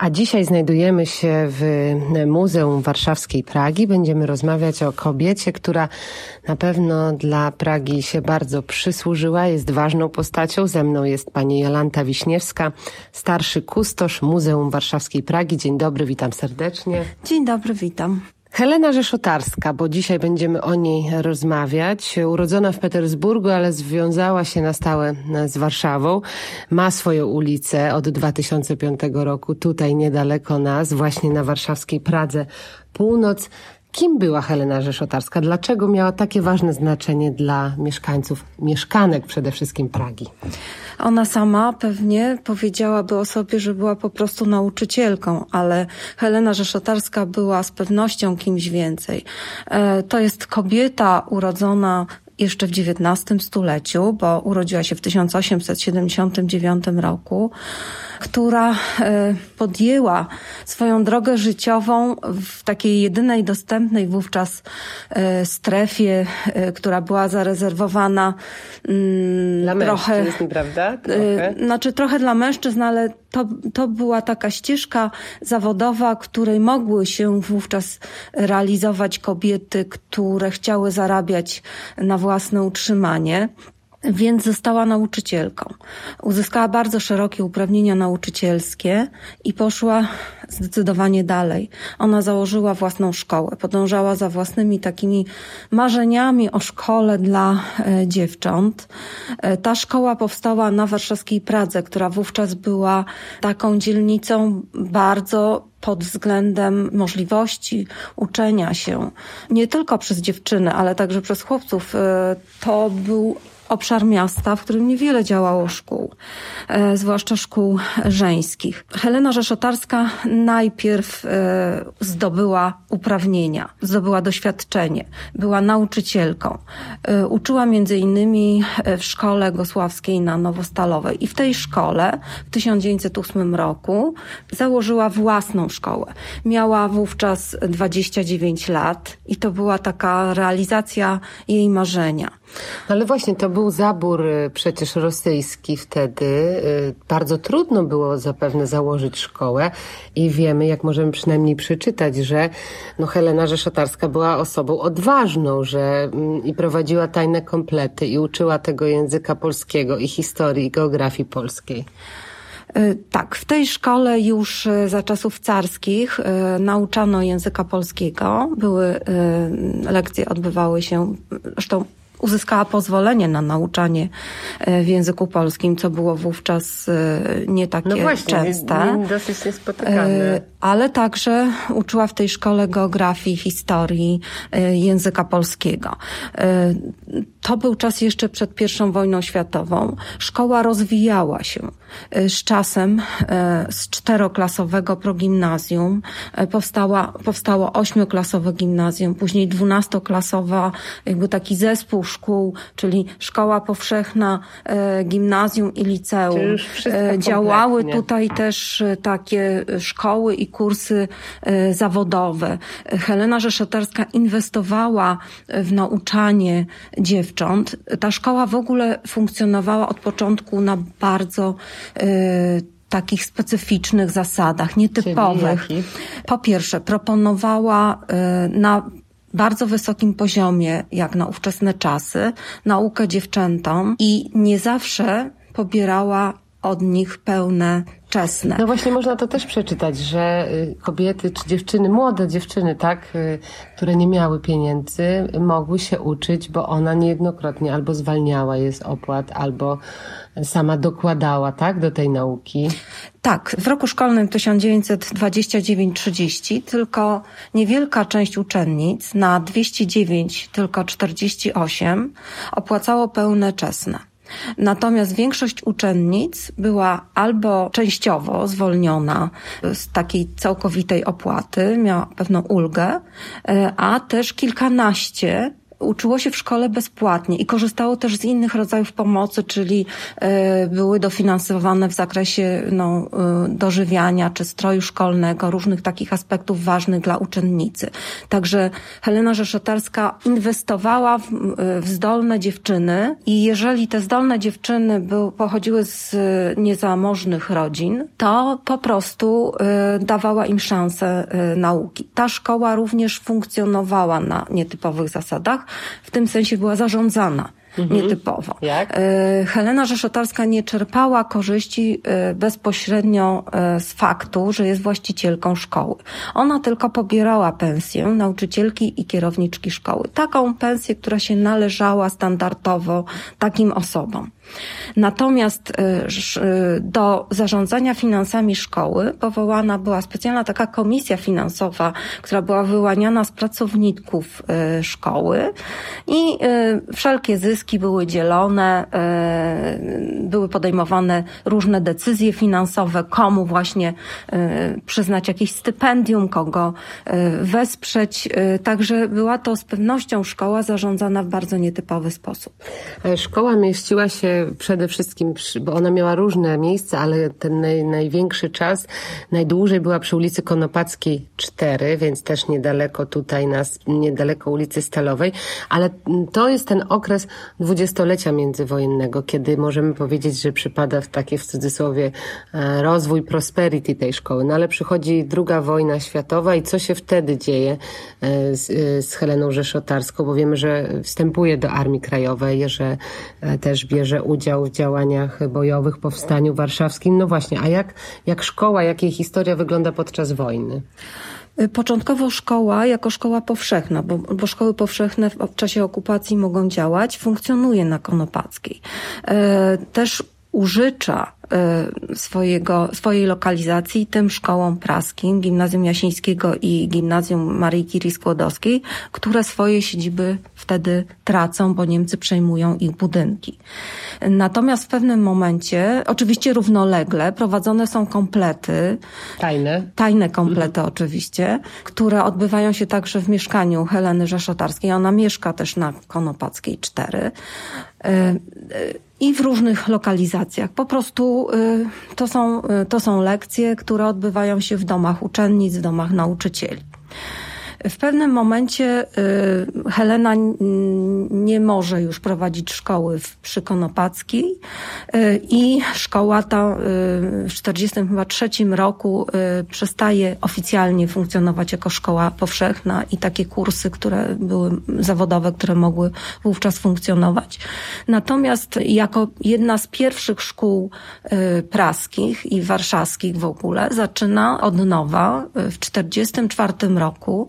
A dzisiaj znajdujemy się w Muzeum Warszawskiej Pragi. Będziemy rozmawiać o kobiecie, która na pewno dla Pragi się bardzo przysłużyła, jest ważną postacią. Ze mną jest pani Jolanta Wiśniewska, starszy kustosz Muzeum Warszawskiej Pragi. Dzień dobry, witam serdecznie. Dzień dobry, witam. Helena Rzeszotarska, bo dzisiaj będziemy o niej rozmawiać. Urodzona w Petersburgu, ale związała się na stałe z Warszawą. Ma swoją ulicę od 2005 roku, tutaj niedaleko nas, właśnie na warszawskiej Pradze Północ. Kim była Helena Rzeszotarska? Dlaczego miała takie ważne znaczenie dla mieszkańców, mieszkanek przede wszystkim Pragi? Ona sama pewnie powiedziałaby o sobie, że była po prostu nauczycielką, ale Helena Rzeszotarska była z pewnością kimś więcej. E, to jest kobieta urodzona jeszcze w XIX stuleciu, bo urodziła się w 1879 roku, która e, podjęła swoją drogę życiową w takiej jedynej dostępnej wówczas e, strefie, e, która była zarezerwowana mm, dla trochę, prawda? Trochę. Znaczy trochę dla mężczyzn, ale to, to była taka ścieżka zawodowa, której mogły się wówczas realizować kobiety, które chciały zarabiać na własne utrzymanie więc została nauczycielką. Uzyskała bardzo szerokie uprawnienia nauczycielskie i poszła zdecydowanie dalej. Ona założyła własną szkołę, podążała za własnymi takimi marzeniami o szkole dla e, dziewcząt. E, ta szkoła powstała na warszawskiej Pradze, która wówczas była taką dzielnicą bardzo pod względem możliwości uczenia się, nie tylko przez dziewczyny, ale także przez chłopców. E, to był obszar miasta, w którym niewiele działało szkół, e, zwłaszcza szkół żeńskich. Helena Rzeszotarska najpierw e, zdobyła uprawnienia, zdobyła doświadczenie, była nauczycielką. E, uczyła między innymi w szkole gosławskiej na Nowostalowej i w tej szkole w 1908 roku założyła własną szkołę. Miała wówczas 29 lat i to była taka realizacja jej marzenia. Ale właśnie to był zabór y, przecież rosyjski wtedy. Y, bardzo trudno było zapewne założyć szkołę i wiemy, jak możemy przynajmniej przeczytać, że no Helena Rzeszotarska była osobą odważną, że mm, i prowadziła tajne komplety i uczyła tego języka polskiego i historii i geografii polskiej. Y, tak, w tej szkole już za czasów carskich nauczano języka polskiego. Były lekcje, odbywały się, zresztą uzyskała pozwolenie na nauczanie e, w języku polskim, co było wówczas e, nie takie no właśnie, częste. Dosyć niespotykane. E, ale także uczyła w tej szkole geografii, historii, języka polskiego. To był czas jeszcze przed pierwszą wojną światową. Szkoła rozwijała się. Z czasem z czteroklasowego progimnazjum powstała, powstało ośmioklasowe gimnazjum, później dwunastoklasowa, jakby taki zespół szkół, czyli szkoła powszechna, e, gimnazjum i liceum. E, działały tutaj też e, takie szkoły i kursy zawodowe. Helena Rzeszotarska inwestowała w nauczanie dziewcząt. Ta szkoła w ogóle funkcjonowała od początku na bardzo takich specyficznych zasadach, nietypowych. Po pierwsze, proponowała na bardzo wysokim poziomie, jak na ówczesne czasy, naukę dziewczętom i nie zawsze pobierała od nich pełne czesne. No właśnie można to też przeczytać, że y, kobiety czy dziewczyny, młode dziewczyny, tak, y, które nie miały pieniędzy, mogły się uczyć, bo ona niejednokrotnie albo zwalniała je z opłat, albo sama dokładała, tak, do tej nauki. Tak, w roku szkolnym 1929-30 tylko niewielka część uczennic, na 209 tylko 48, opłacało pełne czesne. Natomiast większość uczennic była albo częściowo zwolniona z takiej całkowitej opłaty, miała pewną ulgę, e, a też kilkanaście uczyło się w szkole bezpłatnie i korzystało też z innych rodzajów pomocy, czyli e, były dofinansowane w zakresie no, e, dożywiania czy stroju szkolnego, różnych takich aspektów ważnych dla uczennicy. Także Helena Rzeszotarska inwestowała w, w zdolne dziewczyny i jeżeli te zdolne dziewczyny był, pochodziły z niezamożnych rodzin, to po prostu dawała im szansę nauki. Ta szkoła również funkcjonowała na nietypowych zasadach, w tym sensie była zarządzana mhm. nietypowo. Jak? E, Helena Rzeszotarska nie czerpała korzyści e, bezpośrednio e, z faktu, że jest właścicielką szkoły. Ona tylko pobierała pensję nauczycielki i kierowniczki szkoły. Taką pensję, która się należała standardowo takim osobom. Natomiast do zarządzania finansami szkoły powołana była specjalna taka komisja finansowa, która była wyłaniana z pracowników szkoły i wszelkie zyski były dzielone, e, były podejmowane różne decyzje finansowe, komu właśnie e, przyznać jakieś stypendium, kogo e, wesprzeć. Także była to z pewnością szkoła zarządzana w bardzo nietypowy sposób. Szkoła mieściła się przede wszystkim, bo ona miała różne miejsca, ale ten naj, największy czas, najdłużej była przy ulicy Konopackiej 4, więc też niedaleko tutaj nas, niedaleko ulicy Stalowej, ale to jest ten okres dwudziestolecia międzywojennego, kiedy możemy powiedzieć, że przypada w takie w cudzysłowie e, rozwój prosperity tej szkoły. No ale przychodzi druga wojna światowa i co się wtedy dzieje e, z, e, z Heleną Rzeszotarską, bo wiemy, że wstępuje do Armii Krajowej, że też bierze udział w działaniach bojowych, powstaniu warszawskim. No właśnie, a jak, jak szkoła, jak jej historia wygląda podczas wojny? Początkowo szkoła jako szkoła powszechna, bo, bo szkoły powszechne w, czasie okupacji mogą działać, funkcjonuje na Konopackiej. E, też użycza swojego, swojej lokalizacji tym szkołom praskim, Gimnazjum Jasińskiego i Gimnazjum Marii Curie Skłodowskiej, które swoje siedziby wtedy tracą, bo Niemcy przejmują ich budynki. Natomiast w pewnym momencie, oczywiście równolegle, prowadzone są komplety. Tajne. Tajne komplety mhm. oczywiście, które odbywają się także w mieszkaniu Heleny Rzeszotarskiej. Ona mieszka też na Konopackiej 4 i w różnych lokalizacjach. Po prostu y, to są, y, to są lekcje, które odbywają się w domach uczennic, w domach nauczycieli. W pewnym momencie y, Helena nie może już prowadzić szkoły w, przy Konopackiej y, i szkoła ta y, w 1943 roku przestaje oficjalnie funkcjonować jako szkoła powszechna i takie kursy, które były zawodowe, które mogły wówczas funkcjonować. Natomiast jako jedna z pierwszych szkół praskich i warszawskich w ogóle zaczyna od nowa w 1944 roku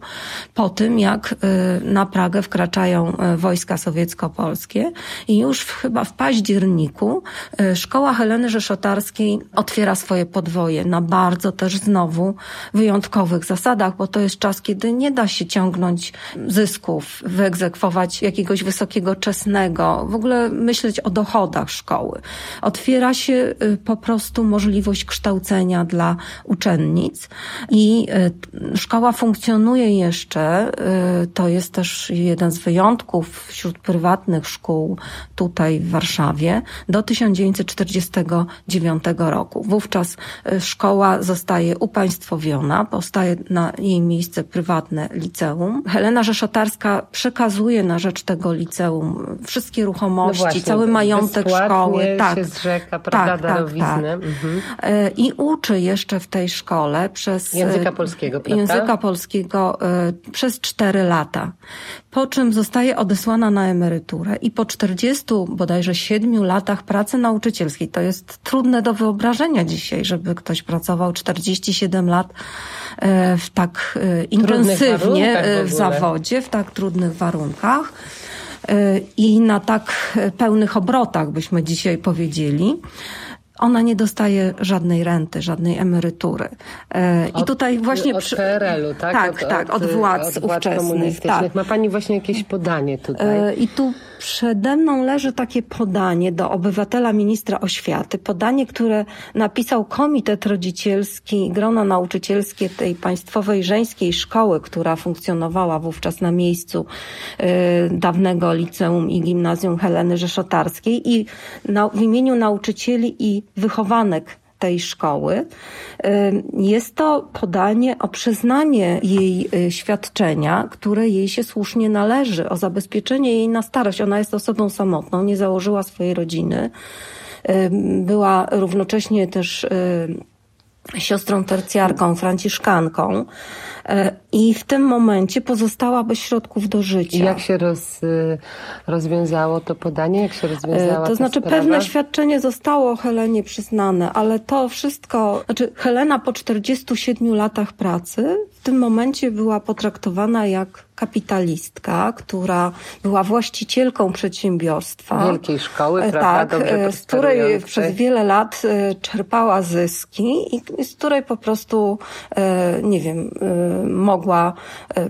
po tym, jak y, na Pragę wkraczają y, wojska sowiecko-polskie i już chyba w październiku y, szkoła Heleny Rzeszotarskiej otwiera swoje podwoje na bardzo też znowu wyjątkowych zasadach, bo to jest czas, kiedy nie da się ciągnąć zysków, wyegzekwować jakiegoś wysokiego czesnego, w ogóle myśleć o dochodach szkoły. Otwiera się po prostu możliwość kształcenia dla uczennic i szkoła funkcjonuje jeszcze y, to jest też jeden z wyjątków wśród prywatnych szkół tutaj w Warszawie, do 1949 roku. Wówczas y, szkoła zostaje upaństwowiona, powstaje na jej miejsce prywatne liceum. Helena Rzeszotarska przekazuje na rzecz tego liceum wszystkie ruchomości, no właśnie, cały majątek szkoły. Tak, się zrzeka, prawda, tak, tak, tak. Mhm. Y, I uczy jeszcze w tej szkole przez języka polskiego, prawda? Języka polskiego przez cztery lata, po czym zostaje odesłana na emeryturę i po 40 bodajże 7 latach pracy nauczycielskiej, to jest trudne do wyobrażenia dzisiaj, żeby ktoś pracował 47 lat e, w tak e, intensywnie e, w, w zawodzie, w tak trudnych warunkach i na tak pełnych obrotach, byśmy dzisiaj powiedzieli ona nie dostaje żadnej renty, żadnej emerytury. I od, tutaj właśnie... Od PRL-u, tak? Tak, od, tak, od, od władz, od władz ówczesnych. Tak. Ma pani właśnie jakieś podanie tutaj? I tu przede mną leży takie podanie do obywatela ministra oświaty. Podanie, które napisał Komitet Rodzicielski grono nauczycielskie tej państwowej żeńskiej szkoły, która funkcjonowała wówczas na miejscu y, dawnego liceum i gimnazjum Heleny Rzeszotarskiej i na, w imieniu nauczycieli i wychowanek tej szkoły. Jest to podanie o przyznanie jej y, świadczenia, które jej się słusznie należy, o zabezpieczenie jej na starość. Ona jest osobą samotną, nie założyła swojej rodziny. Była równocześnie też siostrą tercjarką, franciszkanką e, i w tym momencie pozostała bez środków do życia. I jak się roz, y, rozwiązało to podanie? Jak się rozwiązała e, To znaczy sprawa? pewne świadczenie zostało Helenie przyznane, ale to wszystko, znaczy Helena po 47 latach pracy w tym momencie była potraktowana jak kapitalistka, która była właścicielką przedsiębiorstwa. Wielkiej szkoły, e, prawda? Tak, Dobrze z której przez wiele lat czerpała zyski i z której po prostu, nie wiem, mogła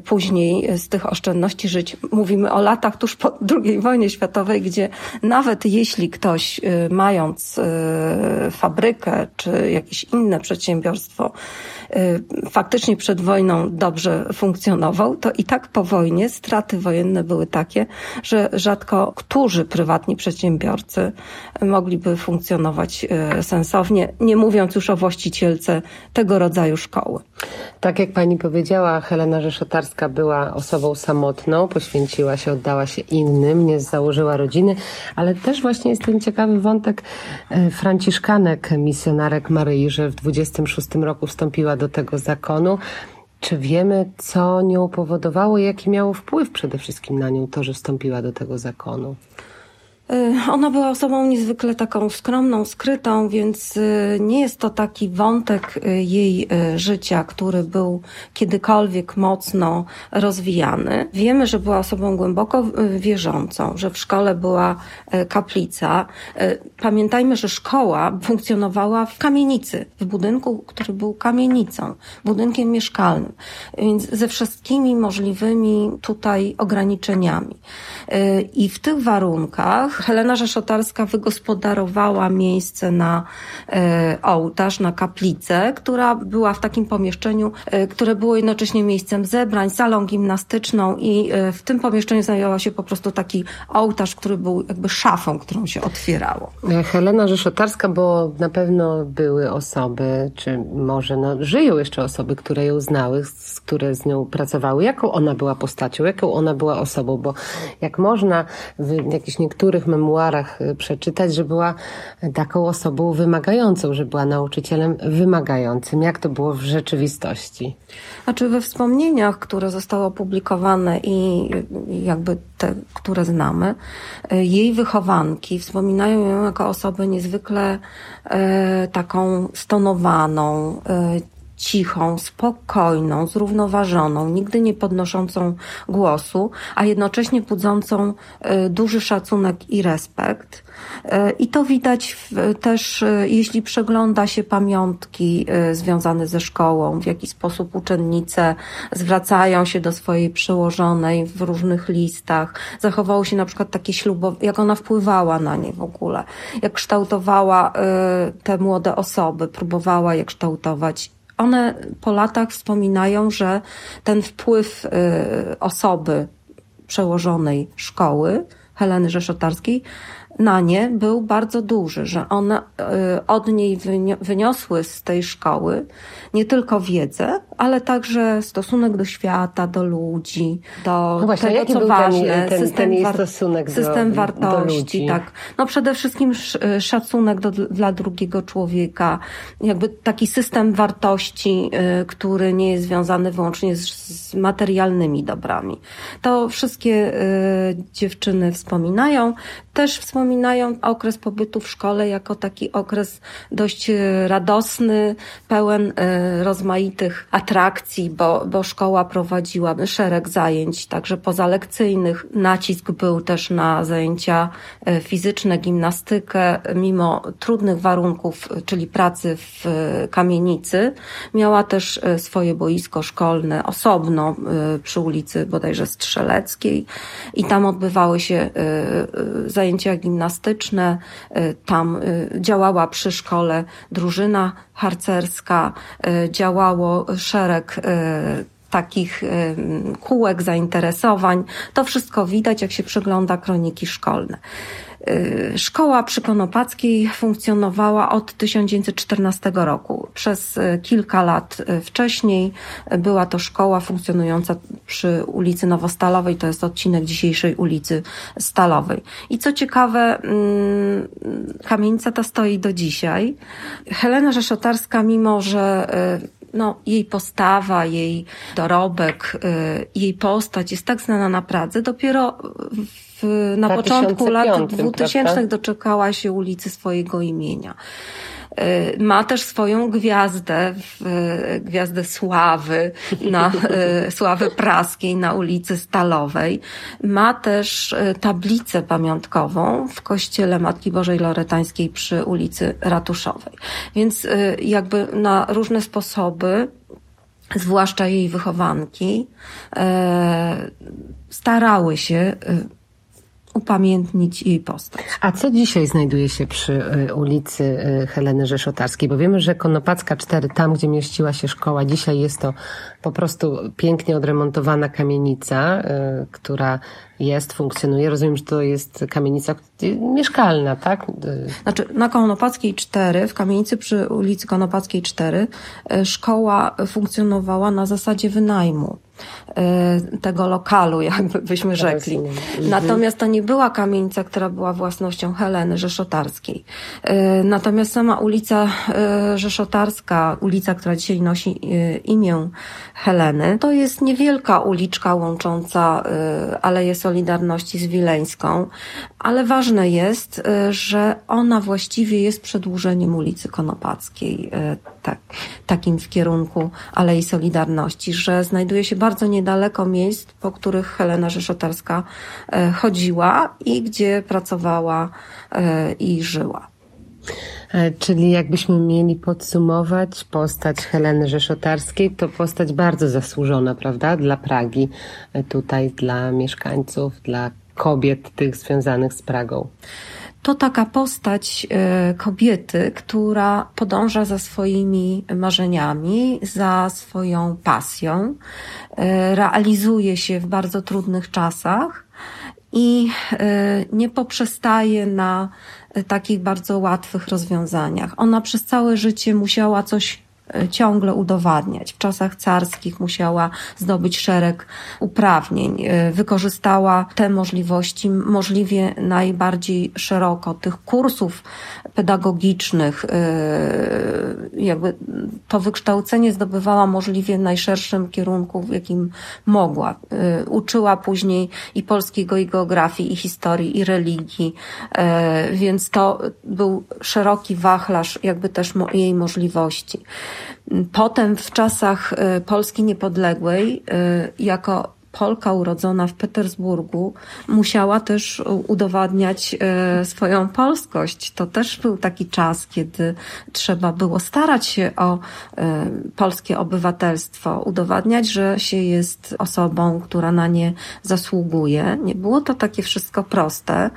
później z tych oszczędności żyć. Mówimy o latach tuż po II wojnie światowej, gdzie nawet jeśli ktoś mając fabrykę czy jakieś inne przedsiębiorstwo faktycznie przed wojną dobrze funkcjonował, to i tak po wojnie straty wojenne były takie, że rzadko którzy prywatni przedsiębiorcy mogliby funkcjonować sensownie, nie mówiąc już o właścicielce tego rodzaju szkoły. Tak jak pani powiedziała, Helena Rzeszotarska była osobą samotną, poświęciła się, oddała się innym, nie założyła rodziny, ale też właśnie jest ten ciekawy wątek franciszkanek, misjonarek Maryi, że w 26 roku wstąpiła do tego zakonu. Czy wiemy, co nią powodowało i jaki miało wpływ przede wszystkim na nią to, że wstąpiła do tego zakonu? Ona była osobą niezwykle taką skromną, skrytą, więc nie jest to taki wątek jej życia, który był kiedykolwiek mocno rozwijany. Wiemy, że była osobą głęboko wierzącą, że w szkole była kaplica. Pamiętajmy, że szkoła funkcjonowała w kamienicy, w budynku, który był kamienicą, budynkiem mieszkalnym, więc ze wszystkimi możliwymi tutaj ograniczeniami. I w tych warunkach Helena Rzeszotarska wygospodarowała miejsce na e, ołtarz, na kaplicę, która była w takim pomieszczeniu, e, które było jednocześnie miejscem zebrań, salą gimnastyczną i e, w tym pomieszczeniu znajdowała się po prostu taki ołtarz, który był jakby szafą, którą się otwierało. Helena Rzeszotarska, bo na pewno były osoby, czy może no, żyją jeszcze osoby, które ją znały, które z nią pracowały. Jaką ona była postacią, jaką ona była osobą, bo jak można w jakichś niektórych memuarach przeczytać, że była taką osobą wymagającą, że była nauczycielem wymagającym. Jak to było w rzeczywistości? Znaczy we wspomnieniach, które zostały opublikowane i jakby te, które znamy, jej wychowanki wspominają ją jako osobę niezwykle e, taką stonowaną, cichą, spokojną, zrównoważoną, nigdy nie podnoszącą głosu, a jednocześnie budzącą duży szacunek i respekt. I to widać też, jeśli przegląda się pamiątki związane ze szkołą, w jaki sposób uczennice zwracają się do swojej przełożonej w różnych listach. Zachowało się na przykład takie ślubowanie, jak ona wpływała na nie w ogóle, jak kształtowała te młode osoby, próbowała je kształtować one po latach wspominają, że ten wpływ osoby przełożonej szkoły, Heleny Rzeszotarskiej, na nie był bardzo duży, że one od niej wyniosły z tej szkoły nie tylko wiedzę, ale także stosunek do świata, do ludzi, do no właśnie, tego, co ważne, ten, system, ten war system do, wartości, do tak. No przede wszystkim szacunek do, dla drugiego człowieka, jakby taki system wartości, który nie jest związany wyłącznie z, z materialnymi dobrami. To wszystkie dziewczyny wspominają. Też wspominają okres pobytu w szkole jako taki okres dość radosny, pełen rozmaitych atrakcji bo, bo szkoła prowadziła szereg zajęć, także pozalekcyjnych. Nacisk był też na zajęcia e, fizyczne, gimnastykę, mimo trudnych warunków, czyli pracy w kamienicy. Miała też e, swoje boisko szkolne osobno e, przy ulicy bodajże Strzeleckiej i tam odbywały się zajęcia gimnastyczne. Tam działała przy szkole drużyna harcerska, e, działało szereg takich e, kółek zainteresowań. To wszystko widać, jak się przegląda kroniki szkolne. Szkoła przy Konopackiej funkcjonowała od 1914 roku. Przez kilka lat wcześniej była to szkoła funkcjonująca przy ulicy Nowostalowej, to jest odcinek dzisiejszej ulicy Stalowej. I co ciekawe, mm, kamienica ta stoi do dzisiaj. Helena Rzeszotarska, mimo że no, jej postawa, jej dorobek, jej postać jest tak znana na Pradze, dopiero w, na początku lat 2000 prawda? doczekała się ulicy swojego imienia. Y, ma też swoją gwiazdę, gwiazdę sławy, na, y, sławy praskiej na ulicy Stalowej. Ma też y, tablicę pamiątkową w kościele Matki Bożej Loretańskiej przy ulicy Ratuszowej. Więc jakby na różne sposoby zwłaszcza jej wychowanki, starały się upamiętnić jej postać. A co dzisiaj znajduje się przy y, ulicy y, Heleny Rzeszotarskiej? Bo wiemy, że Konopacka 4, tam gdzie mieściła się szkoła, dzisiaj jest to po prostu pięknie odremontowana kamienica, y, która jest, funkcjonuje. Rozumiem, że to jest kamienica mieszkalna, tak? Znaczy, na Konopackiej 4, w kamienicy przy ulicy Konopackiej 4, szkoła funkcjonowała na zasadzie wynajmu. Y, tego lokalu, jakby byśmy rzekli. Mhm. Natomiast to nie była kamienica, która była własnością Heleny Rzeszotarskiej. Y, natomiast sama ulica y, Rzeszotarska, ulica, która dzisiaj nosi imię Heleny, to jest niewielka uliczka łącząca Aleję Solidarności z Wileńską, ale ważne jest, że ona właściwie jest przedłużeniem ulicy Konopackiej, tak, takim w kierunku Alei Solidarności, że znajduje się bardzo nie niedaleko miejsc, po których Helena Rzeszotarska e, chodziła i gdzie pracowała e, i żyła. E, czyli jakbyśmy mieli podsumować postać Heleny Rzeszotarskiej, to postać bardzo zasłużona, prawda? Dla Pragi, tutaj dla mieszkańców, dla kobiet tych związanych z Pragą to taka postać e, kobiety, która podąża za swoimi marzeniami, za swoją pasją, e, realizuje się w bardzo trudnych czasach i e, nie poprzestaje na takich bardzo łatwych rozwiązaniach. Ona przez całe życie musiała coś ciągle udowadniać. W czasach carskich musiała zdobyć szereg uprawnień. E, wykorzystała te możliwości możliwie najbardziej szeroko. Tych kursów pedagogicznych, e, jakby to wykształcenie zdobywała możliwie w najszerszym kierunku, w jakim mogła. E, uczyła później i polskiego, i geografii, i historii, i religii, więc to był szeroki wachlarz jakby też jej możliwości. Potem w czasach y, Polski niepodległej, y, jako Polka urodzona w Petersburgu musiała też udowadniać y, swoją polskość. To też był taki czas, kiedy trzeba było starać się o polskie obywatelstwo, udowadniać, że się jest osobą, która na nie zasługuje. Nie było to takie wszystko proste.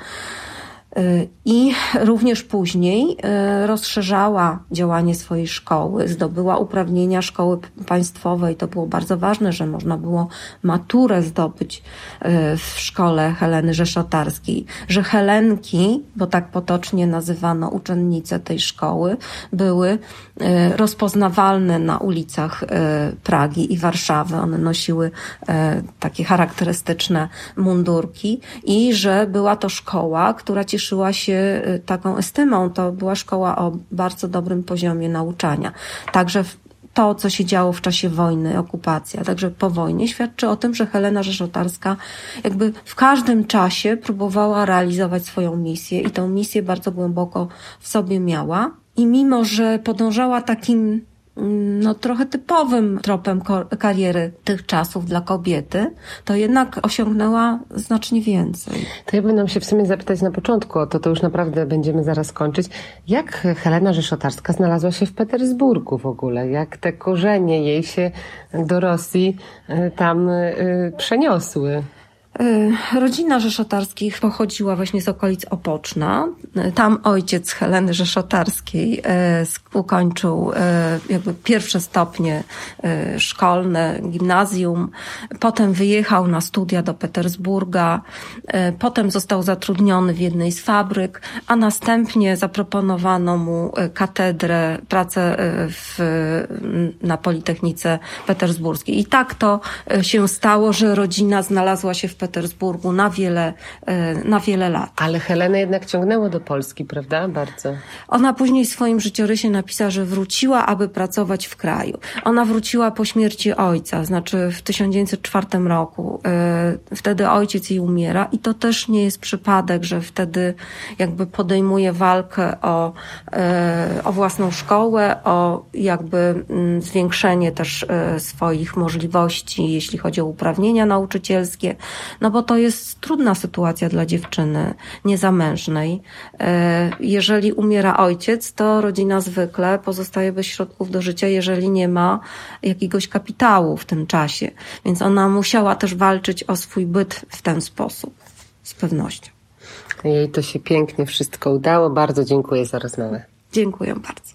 I również później e, rozszerzała działanie swojej szkoły, zdobyła uprawnienia szkoły państwowej. To było bardzo ważne, że można było maturę zdobyć e, w szkole Heleny Rzeszotarskiej, że Helenki, bo tak potocznie nazywano uczennice tej szkoły, były rozpoznawalne na ulicach Pragi i Warszawy. One nosiły takie charakterystyczne mundurki i że była to szkoła, która cieszyła cieszyła się y, taką estymą. To była szkoła o bardzo dobrym poziomie nauczania. Także to, co się działo w czasie wojny, okupacji, a także po wojnie, świadczy o tym, że Helena Rzeszotarska jakby w każdym czasie próbowała realizować swoją misję i tę misję bardzo głęboko w sobie miała. I mimo, że podążała takim no, trochę typowym tropem kariery tych czasów dla kobiety, to jednak osiągnęła znacznie więcej. To ja bym nam się w sumie zapytać na początku, o to to już naprawdę będziemy zaraz kończyć. Jak Helena Rzeszotarska znalazła się w Petersburgu w ogóle? Jak te korzenie jej się do Rosji y, tam y, przeniosły? Y, rodzina Rzeszotarskich pochodziła właśnie z okolic Opoczna. Y, tam ojciec Heleny Rzeszotarskiej y, ukończył jakby pierwsze stopnie szkolne, gimnazjum. Potem wyjechał na studia do Petersburga. Potem został zatrudniony w jednej z fabryk, a następnie zaproponowano mu katedrę, pracę w, na Politechnice Petersburskiej. I tak to się stało, że rodzina znalazła się w Petersburgu na wiele, e, na wiele lat. Ale Helena jednak ciągnęło do Polski, prawda? Bardzo. Ona później w swoim życiorysie napisała, że wróciła, aby pracować w kraju. Ona wróciła po śmierci ojca, znaczy w 1904 roku. E, wtedy ojciec jej umiera i to też nie jest przypadek, że wtedy jakby podejmuje walkę o, e, o własną szkołę, o jakby mm, zwiększenie też swoich możliwości, jeśli chodzi o uprawnienia nauczycielskie no bo to jest trudna sytuacja dla dziewczyny niezamężnej. E, jeżeli umiera ojciec, to rodzina zwykle pozostaje bez środków do życia, jeżeli nie ma jakiegoś kapitału w tym czasie. Więc ona musiała też walczyć o swój byt w ten sposób, z pewnością. Jej to się pięknie wszystko udało. Bardzo dziękuję za rozmowę. Dziękuję bardzo.